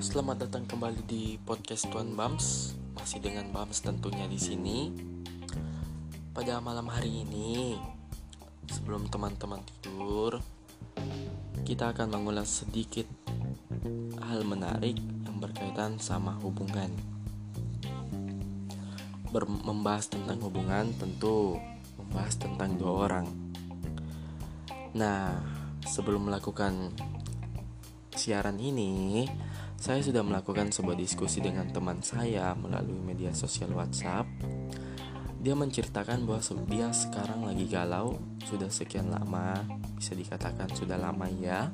selamat datang kembali di podcast Tuan Bams. Masih dengan Bams tentunya di sini. Pada malam hari ini, sebelum teman-teman tidur, kita akan mengulas sedikit hal menarik yang berkaitan sama hubungan. Ber membahas tentang hubungan tentu membahas tentang dua orang. Nah, sebelum melakukan siaran ini, saya sudah melakukan sebuah diskusi dengan teman saya melalui media sosial WhatsApp. Dia menceritakan bahwa dia sekarang lagi galau, sudah sekian lama, bisa dikatakan sudah lama ya.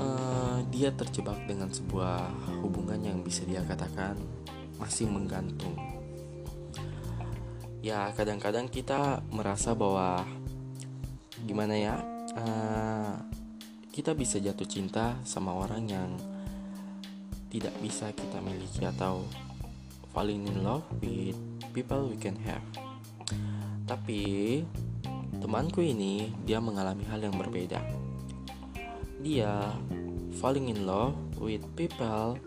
Uh, dia terjebak dengan sebuah hubungan yang bisa dia katakan masih menggantung. Ya, kadang-kadang kita merasa bahwa gimana ya, uh, kita bisa jatuh cinta sama orang yang tidak bisa kita miliki atau falling in love with people we can have. Tapi temanku ini dia mengalami hal yang berbeda. Dia falling in love with people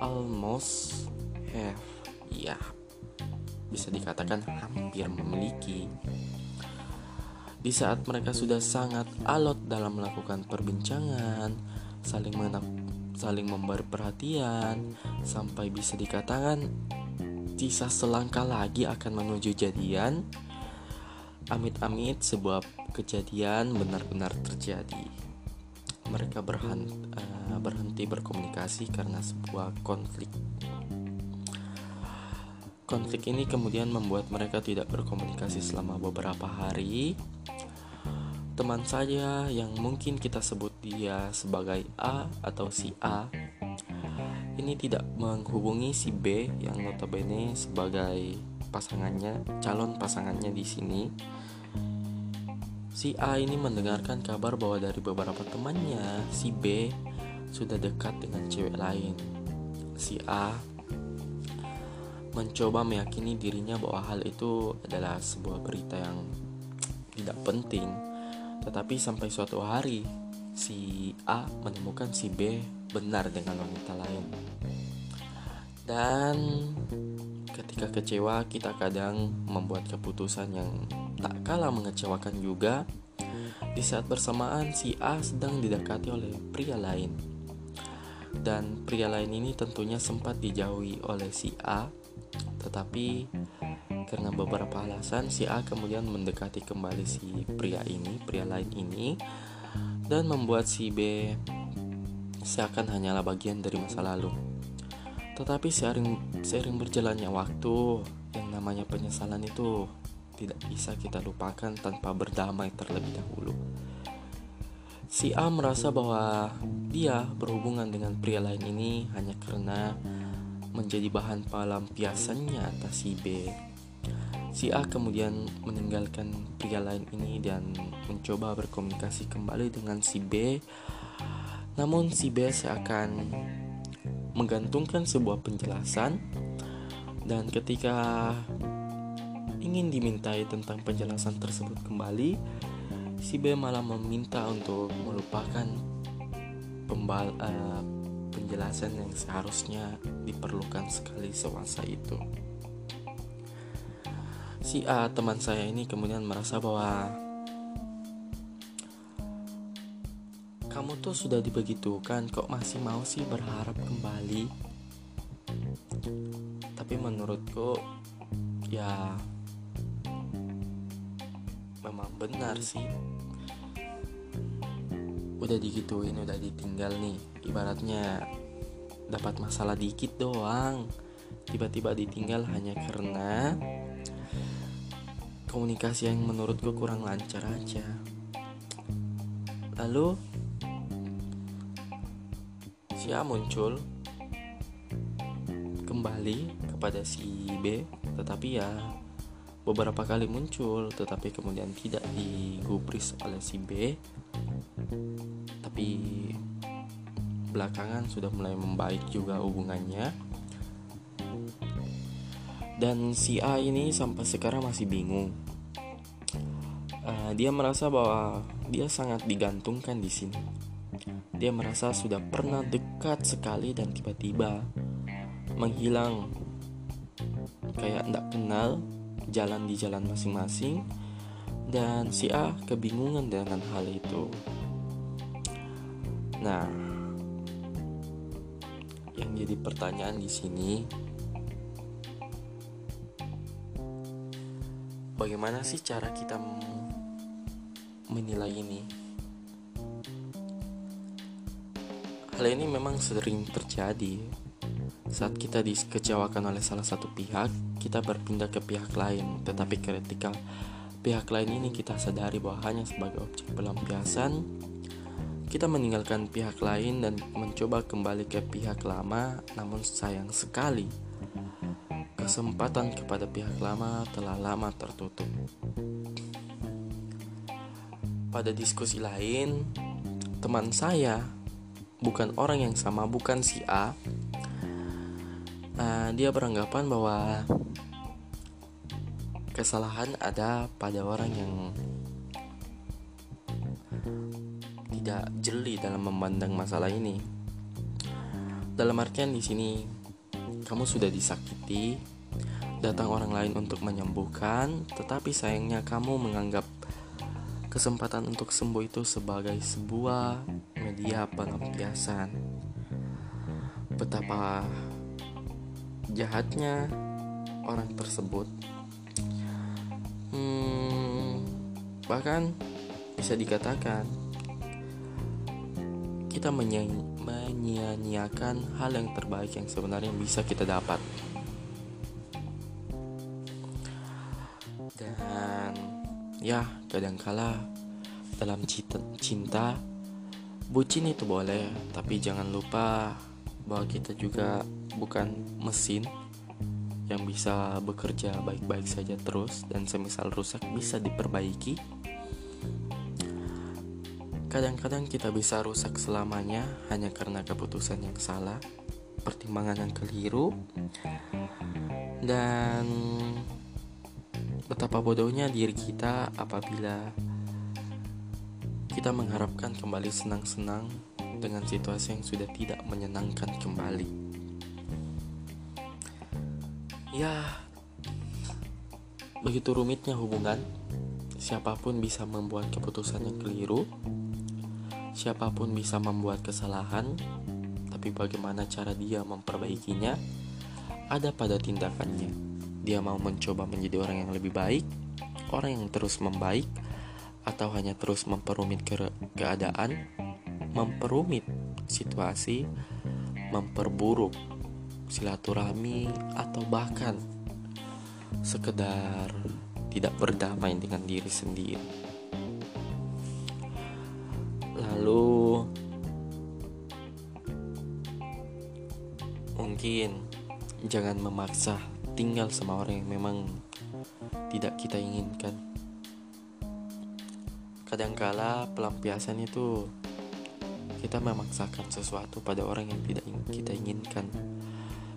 almost have. Ya, bisa dikatakan hampir memiliki di saat mereka sudah sangat alot dalam melakukan perbincangan, saling menap, saling memberi perhatian, sampai bisa dikatakan sisa selangkah lagi akan menuju jadian. Amit-amit sebuah kejadian benar-benar terjadi. Mereka berhenti, uh, berhenti berkomunikasi karena sebuah konflik. Konflik ini kemudian membuat mereka tidak berkomunikasi selama beberapa hari teman saya yang mungkin kita sebut dia sebagai A atau si A ini tidak menghubungi si B yang notabene sebagai pasangannya, calon pasangannya di sini. Si A ini mendengarkan kabar bahwa dari beberapa temannya, si B sudah dekat dengan cewek lain. Si A mencoba meyakini dirinya bahwa hal itu adalah sebuah berita yang tidak penting tetapi sampai suatu hari si A menemukan si B benar dengan wanita lain. Dan ketika kecewa kita kadang membuat keputusan yang tak kalah mengecewakan juga di saat bersamaan si A sedang didekati oleh pria lain. Dan pria lain ini tentunya sempat dijauhi oleh si A, tetapi karena beberapa alasan si A kemudian mendekati kembali si pria ini, pria lain ini dan membuat si B seakan hanyalah bagian dari masa lalu. Tetapi seiring seiring berjalannya waktu, yang namanya penyesalan itu tidak bisa kita lupakan tanpa berdamai terlebih dahulu. Si A merasa bahwa dia berhubungan dengan pria lain ini hanya karena menjadi bahan pelampiasannya atas si B Si A kemudian meninggalkan pria lain ini dan mencoba berkomunikasi kembali dengan si B. Namun si B seakan menggantungkan sebuah penjelasan dan ketika ingin dimintai tentang penjelasan tersebut kembali, si B malah meminta untuk melupakan pembal uh, penjelasan yang seharusnya diperlukan sekali sewasa itu si A teman saya ini kemudian merasa bahwa kamu tuh sudah dibegitukan kok masih mau sih berharap kembali? Tapi menurutku ya memang benar sih. Udah digituin udah ditinggal nih. Ibaratnya dapat masalah dikit doang. Tiba-tiba ditinggal hanya karena komunikasi yang menurutku kurang lancar aja. Lalu si A muncul kembali kepada si B tetapi ya beberapa kali muncul tetapi kemudian tidak digubris oleh si B. Tapi belakangan sudah mulai membaik juga hubungannya. Dan si A ini sampai sekarang masih bingung. Dia merasa bahwa dia sangat digantungkan di sini. Dia merasa sudah pernah dekat sekali dan tiba-tiba menghilang kayak tidak kenal jalan di jalan masing-masing dan si A kebingungan dengan hal itu. Nah, yang jadi pertanyaan di sini bagaimana sih cara kita menilai ini? Hal ini memang sering terjadi saat kita dikecewakan oleh salah satu pihak, kita berpindah ke pihak lain. Tetapi ketika pihak lain ini kita sadari bahwa hanya sebagai objek pelampiasan, kita meninggalkan pihak lain dan mencoba kembali ke pihak lama, namun sayang sekali kesempatan kepada pihak lama telah lama tertutup. Pada diskusi lain, teman saya bukan orang yang sama, bukan si A, uh, dia beranggapan bahwa kesalahan ada pada orang yang tidak jeli dalam memandang masalah ini. Dalam artian di sini kamu sudah disakiti, datang orang lain untuk menyembuhkan, tetapi sayangnya kamu menganggap kesempatan untuk sembuh itu sebagai sebuah media pelampiasan. Betapa jahatnya orang tersebut. Hmm, bahkan bisa dikatakan kita menyia-nyiakan hal yang terbaik yang sebenarnya bisa kita dapat. Ya, kadangkala dalam cinta, cinta bucin itu boleh, tapi jangan lupa bahwa kita juga bukan mesin yang bisa bekerja baik-baik saja terus dan semisal rusak bisa diperbaiki. Kadang-kadang kita bisa rusak selamanya hanya karena keputusan yang salah, pertimbangan yang keliru, dan betapa bodohnya diri kita apabila kita mengharapkan kembali senang-senang dengan situasi yang sudah tidak menyenangkan kembali. Ya, begitu rumitnya hubungan. Siapa pun bisa membuat keputusan yang keliru. Siapa pun bisa membuat kesalahan, tapi bagaimana cara dia memperbaikinya ada pada tindakannya. Dia mau mencoba menjadi orang yang lebih baik, orang yang terus membaik, atau hanya terus memperumit ke keadaan, memperumit situasi, memperburuk silaturahmi, atau bahkan sekedar tidak berdamai dengan diri sendiri. Lalu mungkin jangan memaksa tinggal sama orang yang memang tidak kita inginkan. Kadangkala pelampiasan itu kita memaksakan sesuatu pada orang yang tidak kita inginkan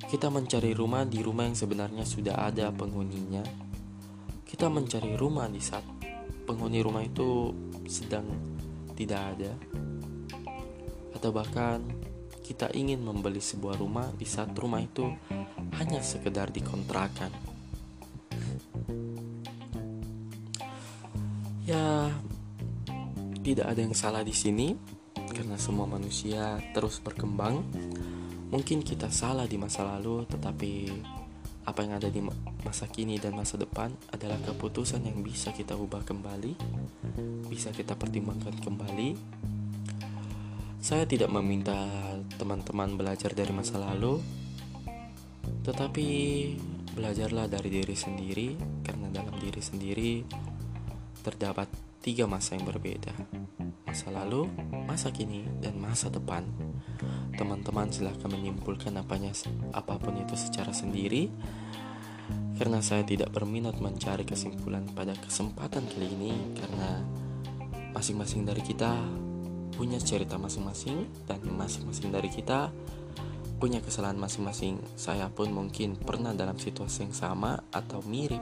kita mencari rumah di rumah yang sebenarnya sudah ada penghuninya. Kita mencari rumah di saat penghuni rumah itu sedang tidak ada. Atau bahkan kita ingin membeli sebuah rumah di saat rumah itu hanya sekedar dikontrakan. Ya, tidak ada yang salah di sini karena semua manusia terus berkembang Mungkin kita salah di masa lalu, tetapi apa yang ada di masa kini dan masa depan adalah keputusan yang bisa kita ubah kembali, bisa kita pertimbangkan kembali. Saya tidak meminta teman-teman belajar dari masa lalu, tetapi belajarlah dari diri sendiri, karena dalam diri sendiri terdapat tiga masa yang berbeda: masa lalu, masa kini, dan masa depan. Teman-teman silahkan menyimpulkan apanya apa pun itu secara sendiri karena saya tidak berminat mencari kesimpulan pada kesempatan kali ini karena masing-masing dari kita punya cerita masing-masing dan masing-masing dari kita punya kesalahan masing-masing. Saya pun mungkin pernah dalam situasi yang sama atau mirip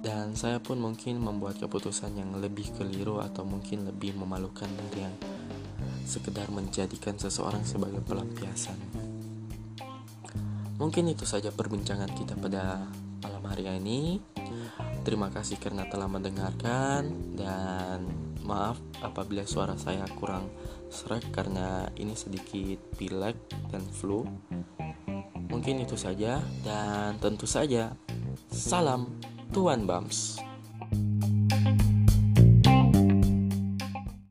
dan saya pun mungkin membuat keputusan yang lebih keliru atau mungkin lebih memalukan dari yang sekedar menjadikan seseorang sebagai pelampiasan. Mungkin itu saja perbincangan kita pada malam hari ini. Terima kasih karena telah mendengarkan dan maaf apabila suara saya kurang serak karena ini sedikit pilek dan flu. Mungkin itu saja dan tentu saja salam Tuan Bams.